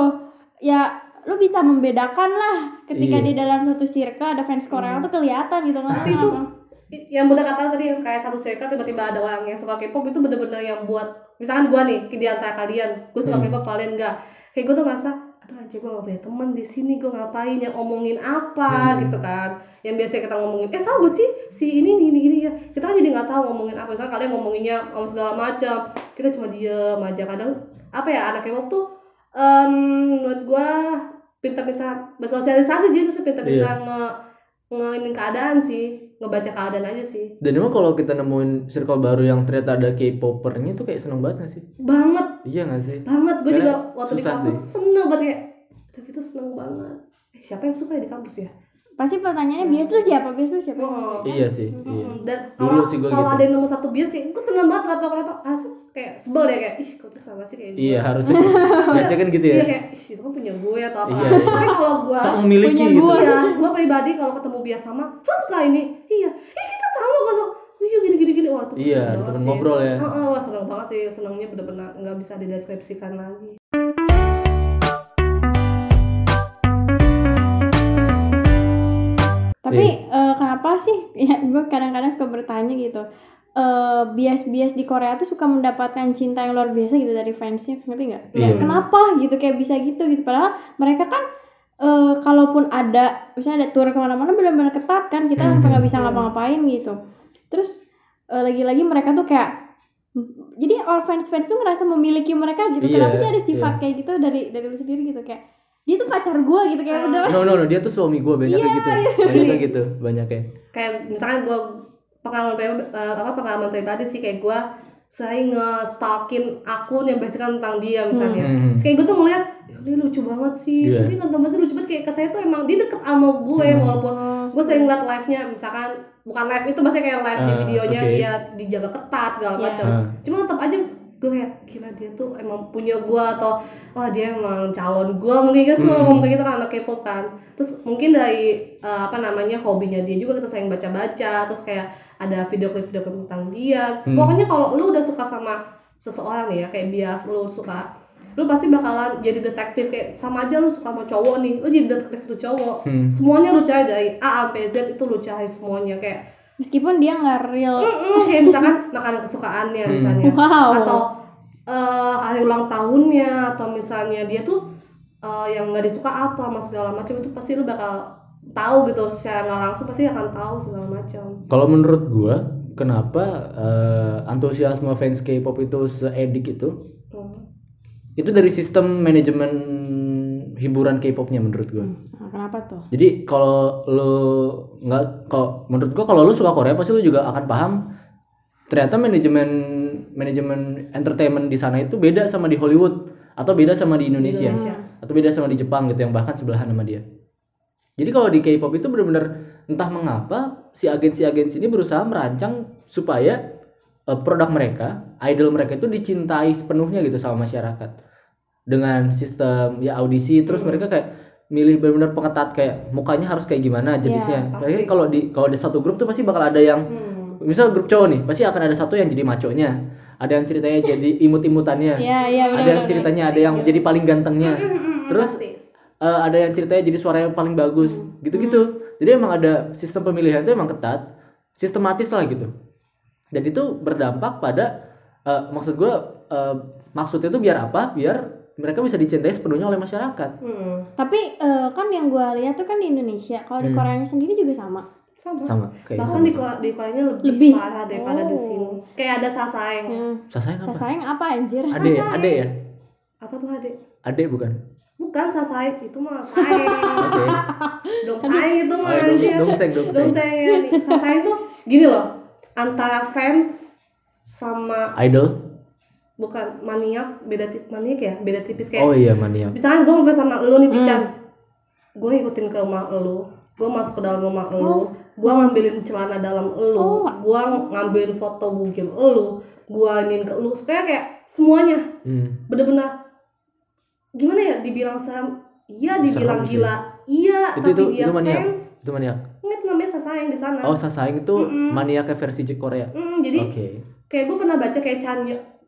Ya lu bisa membedakan lah ketika Iya. di dalam suatu circle ada fans Korea tuh kelihatan gitu nggak Tapi itu yang bener kata tadi yang kayak satu circle tiba-tiba ada orang yang suka K-pop itu bener-bener yang buat misalkan gua nih di antara kalian gue suka Hmm. K-pop kalian enggak kayak gue tuh ngerasa aduh anjir gue gak punya temen di sini gue ngapain yang omongin apa Hmm. gitu kan. Yang biasanya kita ngomongin eh tau gue sih si ini ini gini ya. Kita kan jadi nggak tahu ngomongin apa. Misalkan kalian ngomonginnya ngomong segala macam kita cuma diem aja. Kadang apa ya anak K-pop tuh em menurut gua pintar-pintar bersosialisasi jadi bisa pintar-pintar nge ngeinin keadaan sih ngebaca keadaan aja sih Dan emang kalau kita nemuin circle baru yang ternyata ada K-popernya tuh kayak seneng banget gak sih? banget Iya gak sih? banget gue juga waktu di kampus sih. seneng banget kayak tuh kita seneng banget eh, siapa yang suka ya di kampus ya Pasti pertanyaannya bias lu siapa? Bias lu siapa? Oh. Iya sih. Iya. Mm-mm. dan kalau sih kalau gitu. ada yang nomor satu bias kayak gue seneng banget gak tau kenapa asli kayak sebel deh kayak ih kok tuh sama sih kayak gue Iya harusnya. Biasanya kan gitu ya. iya kayak ih itu kan punya gue atau apa Iya, iya. tapi kalau gue Punya gitu. gua. Iya, gue pribadi kalau ketemu bias sama, lu suka ini? Iya, eh kita sama gue suka. Iya gini gini gini, wah tuh Iya, seneng banget temen sih. ngobrol ya. Heeh, wah seneng banget sih, senengnya bener-bener nggak bisa dideskripsikan lagi. Tapi Iya. eh, kenapa sih? Ya gue kadang-kadang suka bertanya gitu. eh bias-bias di Korea tuh suka mendapatkan cinta yang luar biasa gitu dari fansnya, ngerti nggak? Kayak Iya. kenapa gitu kayak bisa gitu gitu. Padahal mereka kan eh kalaupun ada misalnya ada tour ke mana-mana benar-benar ketat kan kita Hmm. nggak bisa ngapa-ngapain gitu. Terus eh, lagi-lagi mereka tuh kayak jadi all fans fans tuh ngerasa memiliki mereka gitu. Iya, Kenapa sih ada sifat iya. kayak gitu dari dari lu sendiri gitu kayak dia tuh pacar gue gitu kayak Ah. beneran No no no dia tuh suami gue banyak kayak gitu. Banyak gitu, banyak kayak. Kayak misalkan gue pengalaman pribadi, eh, apa pengalaman pribadi sih kayak gue sering nge-stalkin akun yang basically tentang dia misalnya Hmm. Terus kayak gue tuh ngeliat "Ya, ini lucu banget sih Iya. ini kan tambah lucu banget kayak ke saya tuh emang dia deket sama gue Hmm. walaupun gue sering ngeliat live-nya misalkan bukan live itu maksudnya kayak live di Ah, videonya oke. dia dijaga ketat segala Iya. macam Ah. cuma tetap aja gue kayak gila dia tuh emang punya gue atau wah dia emang calon gue mungkin kan suka Hmm. ngomong kayak gitu kan anak K-pop kan terus mungkin dari eh, apa namanya hobinya dia juga kita sering baca-baca terus kayak ada video klip video klip tentang dia Hmm. pokoknya kalau lu udah suka sama seseorang nih ya kayak bias lu suka lu pasti bakalan jadi detektif kayak sama aja lu suka sama cowok nih lu jadi detektif tuh cowok Hmm. semuanya lu cari dari A sampai Z itu lu cari semuanya kayak Meskipun dia nggak real. Mm-mm, kayak misalkan makanan kesukaannya Hmm. misalnya Wow. atau eh, hari ulang tahunnya atau misalnya dia tuh eh, yang nggak disuka apa sama segala macam itu pasti lu bakal tahu gitu secara nggak langsung pasti akan tahu segala macam Kalau menurut gua, kenapa eh, antusiasme fans K-pop itu seedik itu? Hmm. Itu dari sistem manajemen hiburan K-popnya menurut gua. Nah, kenapa tuh? Jadi kalau lu nggak, kalau menurut gua kalau lu suka Korea pasti lu juga akan paham ternyata manajemen manajemen entertainment di sana itu beda sama di Hollywood atau beda sama di Indonesia, Indonesia. atau beda sama di Jepang gitu yang bahkan sebelahan sama dia. Jadi kalau di K-pop itu benar-benar entah mengapa si agensi-agensi ini berusaha merancang supaya eh, produk mereka, idol mereka itu dicintai sepenuhnya gitu sama masyarakat. Dengan sistem ya audisi terus Hmm. mereka kayak milih benar-benar pengetat kayak mukanya harus kayak gimana jenisnya. pasti. Kayaknya kalau di kalau di satu grup tuh pasti bakal ada yang Hmm. misal grup cowok nih, pasti akan ada satu yang jadi maconya. Ada yang ceritanya jadi imut-imutannya. Iya, iya ada yang ceritanya ada yang jadi paling gantengnya. Hmm, Terus pasti. eh, ada yang ceritanya jadi suara yang paling bagus gitu-gitu jadi emang ada sistem pemilihan itu emang ketat sistematis lah gitu dan itu berdampak pada eh, maksud gue maksudnya itu biar apa biar mereka bisa dicintai sepenuhnya oleh masyarakat Hmm. Tapi eh, kan yang gue lihat tuh kan di Indonesia. Kalau di Hmm. Koreanya sendiri juga sama. sama, sama kayak bahkan sama. di di Koreanya lebih, Lebih. parah daripada di Oh. sini kayak ada sasaeng Ya. sasayang apa Sasayang apa anjir? ade ya ade ya apa tuh adek ade bukan bukan sasaeng itu mah saeng oke dong saeng itu mah Oh, dong- anjir dongseng dongseng dongseng ya sasaeng tuh gini loh antara fans sama idol bukan maniak beda tipis maniak ya beda tipis kayak oh iya mania misalnya gue ngefans sama lu nih Pican Hmm. gue ngikutin ke rumah lu gue masuk ke dalam rumah lu gue ngambilin celana dalam lu Oh. gue ngambilin foto bugil lu gue ingin ke lu kayak kayak semuanya hmm. bener-bener gimana ya dibilang sam iya dibilang sih. gila iya Itu- tapi itu- dia itu maniak? fans itu maniak nggak itu namanya sasayang di sana oh sasayang itu Mm-mm. maniaknya versi Korea Mm, jadi oke kayak gue pernah baca kayak Chan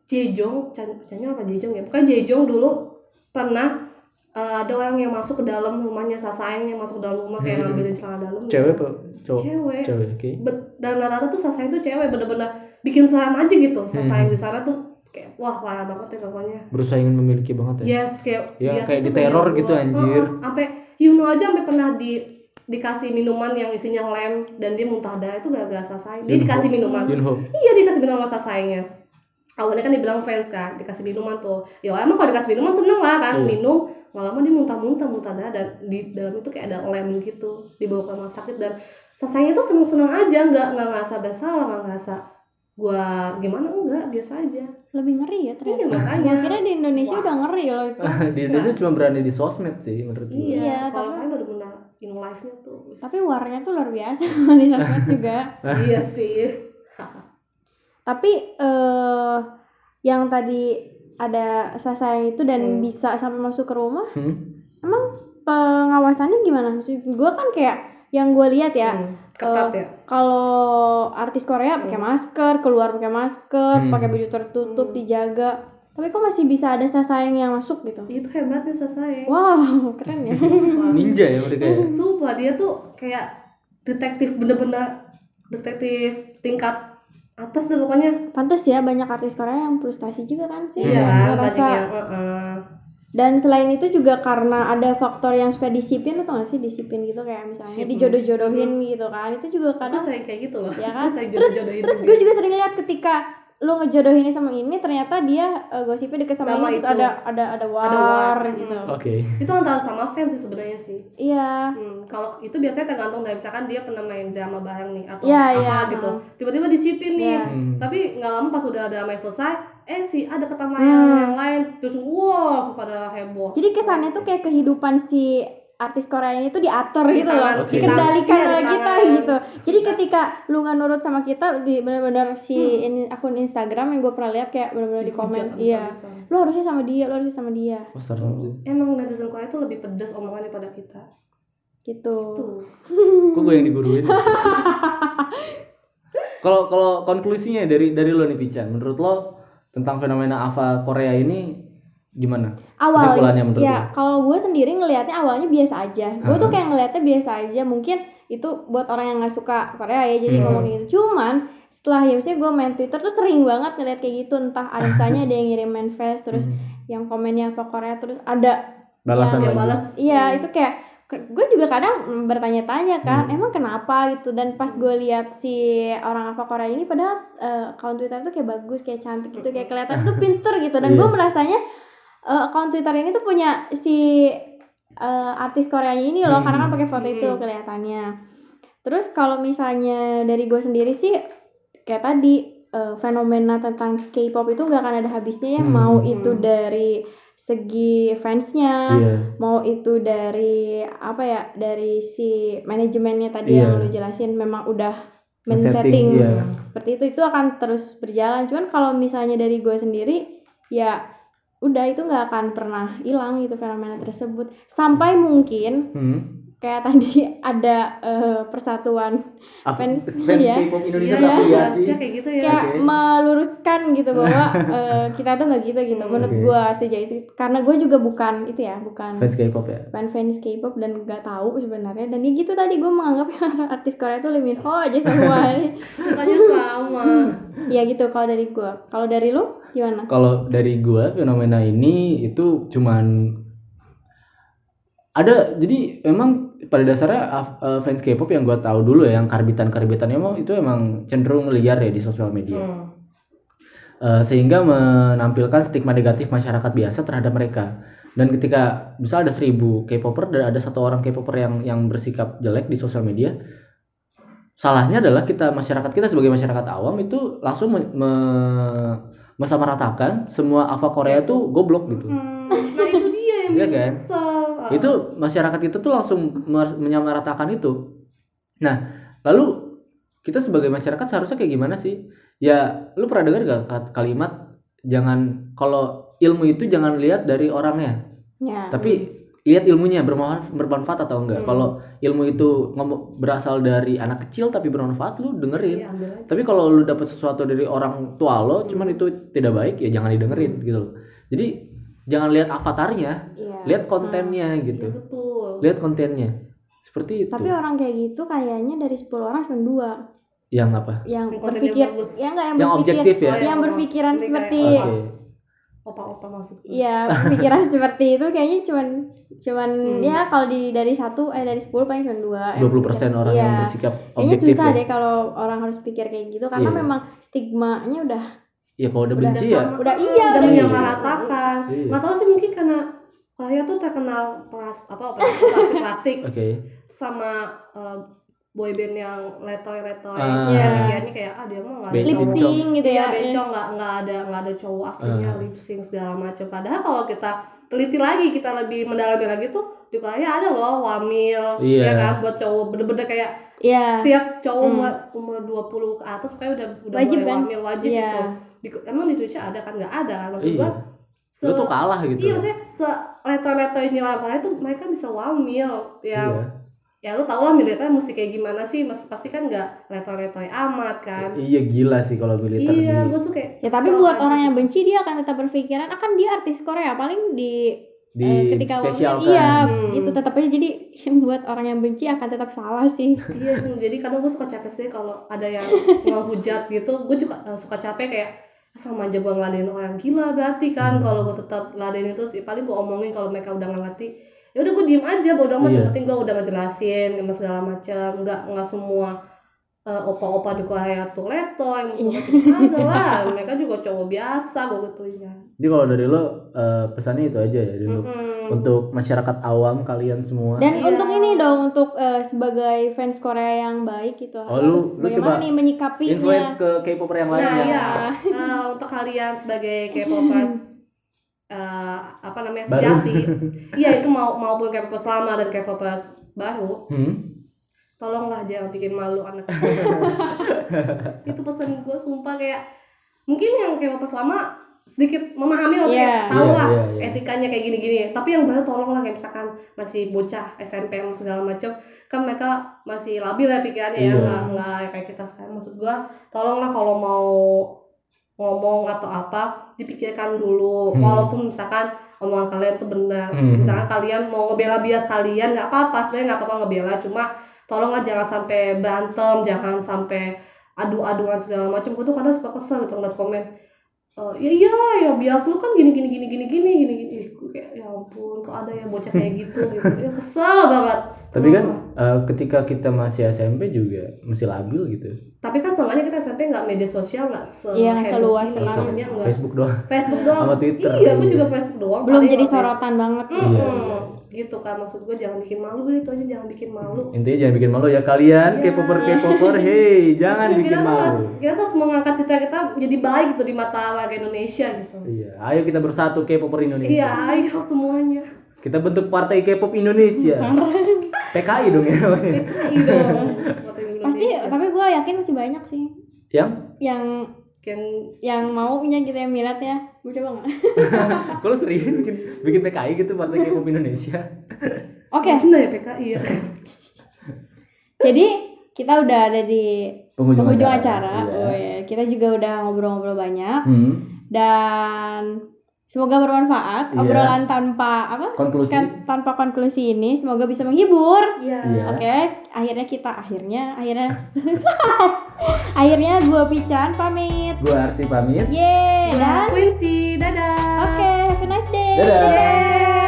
Jejong Chanyeol apa Jejong ya bukan Jejong dulu pernah eh, ada orang yang masuk ke dalam rumahnya Sasayang yang masuk ke dalam rumah kayak Hmm. ngambilin celana dalam cewek apa cowok cewek cewek Be- dan rata-rata tuh Sasayang tuh cewek bener-bener bikin seram aja gitu Sasayang Hmm. di sana tuh kayak wah parah banget ya pokoknya berusaha ingin memiliki banget ya yes kayak Ya, kayak tuh diteror punya gitu, gua. anjir. Sampai Yuno aja sampai pernah di dikasih minuman yang isinya lem dan dia muntah darah itu gara-gara Sasayang dia Yunho. dikasih minuman Yunho Iya dikasih minuman sama sayangnya. Awalnya kan dibilang fans kan, dikasih minuman tuh. Ya emang kalau dikasih minuman seneng lah kan, Iya. minum. Lama dia muntah-muntah, muntah darah dan di dalam itu kayak ada lem gitu, dibawa ke rumah sakit dan sasanya tuh seneng-seneng aja, nggak nggak ngerasa bersalah, nggak ngerasa gua gimana enggak biasa aja. Lebih ngeri ya ternyata. Iya makanya. Gua kira di Indonesia Wah. udah ngeri loh itu. di Indonesia cuma berani di sosmed sih menurut gue Iya, Iya, kalau tapi- kayak bener-bener in life-nya tuh. wis. Tapi warnya tuh luar biasa di sosmed juga. iya sih. Tapi eh yang tadi ada sasayang itu dan Hmm. bisa sampai masuk ke rumah, Hmm? pengawasannya gimana? Maksud gue kan kayak yang gue lihat ya, Hmm, ketat ya. kalau artis Korea pakai masker, keluar pakai masker, Hmm. pakai baju tertutup, Hmm. dijaga. Tapi kok masih bisa ada sasayang yang masuk gitu? Itu hebatnya Sasai. Wow, keren ya. Ninja ya mereka ya Sumpah dia tuh kayak detektif bener-bener detektif tingkat atas deh pokoknya. Pantes ya banyak artis Korea yang frustasi juga kan sih. Iya Hmm. kan, Ngerasa- yang uh-uh. Dan selain itu juga karena ada faktor yang suka disiplin atau gak sih disiplin gitu kayak misalnya Disiplin. dijodoh-jodohin gitu kan. Itu juga Aku kadang sering kayak gitu loh. ya Aku kan. Terus terus gue juga sering lihat ketika lu ngejodohin sama ini ternyata dia eh, gosipnya deket sama Nama ini terus itu. ada ada ada war, Ada war, gitu mm. Oke. itu antara sama fans sih sebenarnya sih iya Hmm, kalau itu biasanya tergantung dari misalkan dia pernah main drama bareng nih atau Iya, apa iya, gitu. Tiba-tiba disipin nih. Iya. Hmm. Tapi nggak lama pas udah drama selesai, eh si ada ketemu Hmm. yang lain terus wow langsung pada heboh. jadi kesannya tuh kayak kehidupan si artis Korea ini tuh diatur Di gitu tangan- loh, Oke. dikendalikan Iya, di oleh kita gitu. Jadi ketika lu nggak nurut sama kita di benar-benar si Hmm. ini akun Instagram yang gue pernah lihat kayak benar-benar di komen, iya, lu harusnya sama dia, lu harusnya sama dia, Oh, serem. Emang netizen Korea tuh lebih pedas omongannya daripada kita. gitu. Tuh. Kok gue yang diguruin? Kalau kalau konklusinya dari dari lo nih Pican, menurut lo tentang fenomena Ava Korea ini gimana? Awalnya, menurut ya kalau gue sendiri ngelihatnya awalnya biasa aja. Gue tuh Aha. kayak ngelihatnya biasa aja. Mungkin itu buat orang yang nggak suka Korea ya, jadi Hmm. ngomong gitu. Cuman setelah ya maksudnya gue main Twitter tuh sering banget ngeliat kayak gitu. Entah ada misalnya ada yang ngirim manifest, terus Hmm. yang komennya Ava Korea, terus ada Balasan Yang balas. Iya Hmm. itu kayak gue juga kadang bertanya-tanya kan Hmm. emang kenapa gitu dan pas gue lihat si orang Ava Korea ini padahal eh, akun Twitter tuh kayak bagus kayak cantik gitu kayak kelihatan tuh pinter gitu dan gue Iya. merasanya eh, akun Twitter ini tuh punya si eh, artis Koreanya ini loh Hmm. karena kan pakai foto itu Hmm. kelihatannya terus kalau misalnya dari gue sendiri sih kayak tadi eh, fenomena tentang K-pop itu nggak akan ada habisnya ya Hmm. mau itu Hmm. dari segi fansnya Iya. mau itu dari apa ya dari si manajemennya tadi Iya. yang lu jelasin memang udah Men-setting, iya. seperti itu itu akan terus berjalan cuman kalau misalnya dari gue sendiri ya udah itu nggak akan pernah hilang gitu fenomena tersebut sampai mungkin Hmm. Kayak tadi ada eh, persatuan Fans, fans iya. K-pop Indonesia Iya, tapi ya sih. kayak gitu ya. kayak Oke. meluruskan gitu bahwa eh, kita tuh nggak gitu gitu Hmm, menurut oke. gue sejauh itu karena gue juga bukan itu ya bukan Fans K-pop ya. bukan fans K-pop dan nggak tahu sebenarnya dan ya gitu tadi gue menganggap artis Korea itu Lee Ho aja semua Mukanya sama. ya gitu kalau dari gue kalau dari lu gimana Kalau dari gua fenomena ini itu cuman ada jadi memang pada dasarnya eh, fans K-pop yang gua tahu dulu ya yang karbitan-karbitannya emang itu emang cenderung liar ya di sosial media. Hmm. Eh, sehingga menampilkan stigma negatif masyarakat biasa terhadap mereka. Dan ketika bisa ada seribu K-popper dan ada satu orang K-popper yang yang bersikap jelek di sosial media, salahnya adalah kita masyarakat kita sebagai masyarakat awam itu langsung me, me- semua Ava Korea tuh goblok gitu. Hmm, Nah itu dia yang kan? Itu masyarakat kita tuh langsung menyamaratakan itu. Nah, lalu kita sebagai masyarakat seharusnya kayak gimana sih? Ya, lu pernah dengar gak kalimat jangan kalau ilmu itu jangan lihat dari orangnya, ya tapi lihat ilmunya bermanfaat, bermanfaat atau enggak. Hmm. Kalau ilmu itu ngomong berasal dari anak kecil tapi bermanfaat, lu dengerin. Aja. Tapi kalau lu dapat sesuatu dari orang tua lo, cuman itu tidak baik, ya jangan didengerin gitu loh. Jadi jangan lihat avatarnya, iya. Lihat kontennya gitu. Iya betul. Lihat kontennya. Seperti itu. tapi orang kayak gitu kayaknya dari 10 orang cuma dua Yang apa? yang Yang berpikir bagus. ya enggak yang, Yang berpikir objektif ya? Oh, yang yang berpikiran seperti kayak Oke. Opa-opa maksudku. Iya, pikiran seperti itu kayaknya cuman cuman Hmm. ya kalau di dari satu eh dari 10 paling cuma dua. yang 20% orang Iya. yang bersikap Kayaknya objektif susah ya. deh kalau orang harus pikir kayak gitu karena Iya. memang stigmanya udah Ya kalau udah Udah benci Udah ya. Udah ah, iya, udah udah menyamaratakan. Iya. Nggak tahu sih mungkin karena Korea tuh terkenal plas apa plastik plastik Oke. sama eh, boyband yang letoy-letoy Ah. ya Iya. ini kayak ah dia mah nggak ada lip sync gitu Iya, ya. bencong nggak nggak ada nggak ada cowok aslinya Ah. lip sync segala macam. Padahal kalau kita teliti lagi, kita lebih mendalami lagi tuh di Korea ada loh wamil, Iya. ya kan buat cowok bener-bener kayak Iya. setiap cowok Hmm. umur umur 20 ke atas pokoknya udah udah Wajib mulai kan? wamil wajib Iya. gitu. Di, emang di Indonesia ada kan nggak ada kan maksud Iya. gua se Lu tuh kalah gitu. iya maksudnya se leto-letonya orang Korea tuh mereka bisa wamil yang Iya. ya lu tau lah militer mesti kayak gimana sih mas pasti kan nggak leto-letoy amat kan Iya gila sih kalau militer iya gue kayak Ya tapi buat aja orang yang benci dia akan tetap berpikiran akan dia artis Korea paling di di eh, ketika spesialkan. wamil iya Hmm. gitu tetap aja jadi buat orang yang benci akan tetap salah sih. iya jadi kadang gue suka capek sih kalau ada yang ngehujat gitu gue juga eh, suka capek kayak sama aja gue ngeladenin orang gila berarti kan Hmm. kalau gue tetap ladenin terus ya paling gue omongin kalau mereka udah nggak ngerti. Ya udah gue diem aja bodo amat yang penting gue udah ngejelasin sama segala macam. Nggak nggak semua eh, opa-opa di Korea tuh letoy musuh kagak lah. Mereka juga cowok biasa gue gituin. Jadi kalau dari lo eh, pesannya itu aja ya dulu. Mm-mm. Untuk masyarakat awam kalian semua. Dan Iya. untuk ini dong untuk eh, sebagai fans Korea yang baik gitu Oh, lu- harus lu bagaimana coba nih menyikapinya? influence ke K-popper yang lain Nah ya. iya, Eh, untuk kalian sebagai K-popers eh, apa namanya Baru. sejati, iya itu mau maupun K-popers lama dan K-popers baru, Hmm? tolonglah jangan bikin malu anak itu pesan gue sumpah kayak mungkin yang K-popers lama sedikit memahami loh Iya. kayak tahu Iya, lah iya, iya. etikanya kayak gini-gini tapi yang baru tolonglah kayak misalkan masih bocah SMP sama segala macam kan mereka masih labil ya pikirannya ya Iya. nggak nggak kayak kita sekarang maksud gua tolonglah kalau mau ngomong atau apa dipikirkan dulu Hmm. walaupun misalkan omongan kalian tuh benar Hmm. misalkan kalian mau ngebela bias kalian nggak apa-apa sebenarnya nggak apa-apa ngebela cuma tolonglah jangan sampai berantem jangan sampai adu-aduan segala macam gue tuh kadang suka kesel gitu ngeliat komen Eh, ya iya ya bias lu kan gini gini gini gini gini gini gini Ih, gue kayak ya ampun kok ada ya bocah kayak gitu gitu ya kesel banget Tapi kan eh, ketika kita masih SMP juga masih labil gitu. tapi kan seenggaknya kita SMP nggak media sosial nggak se Iya, seluas ini. sekarang. maksudnya nggak Facebook doang. Facebook doang Sama Twitter. iya gue Iya. juga Facebook doang Belum jadi sorotan banget. Mm-mm. Iya. Gitu kan maksud gue jangan bikin malu udah itu aja jangan bikin malu Intinya jangan bikin malu ya kalian Iya. K-popper K-popper. Hey, jangan bikin kita tuh harus, malu. kita tuh harus mengangkat cita kita jadi baik gitu di mata warga Indonesia gitu Iya, ayo kita bersatu K-popper Indonesia. iya ayo semuanya Kita bentuk partai K-pop Indonesia. PKI dong ya. PKI dong Pasti, tapi gue yakin masih banyak sih Yang yang yang yang mau punya gitu yang minat ya. Mau coba nggak? kalau serius bikin bikin PKI gitu partai K-pop Indonesia. Oke, bener ya PKI ya jadi kita udah ada di Penghujung penghujung acara. acara. Iya. Oh ya, kita juga udah ngobrol-ngobrol banyak Hmm, dan semoga bermanfaat. Iya. Obrolan tanpa apa? konklusi. Kan, tanpa konklusi ini semoga bisa menghibur. iya Iya. Oke, akhirnya kita akhirnya akhirnya akhirnya gua Pican pamit. Gue Arsi pamit. Yeay, dan Quincy dadah oke, have a nice day. Dadah. Yeay.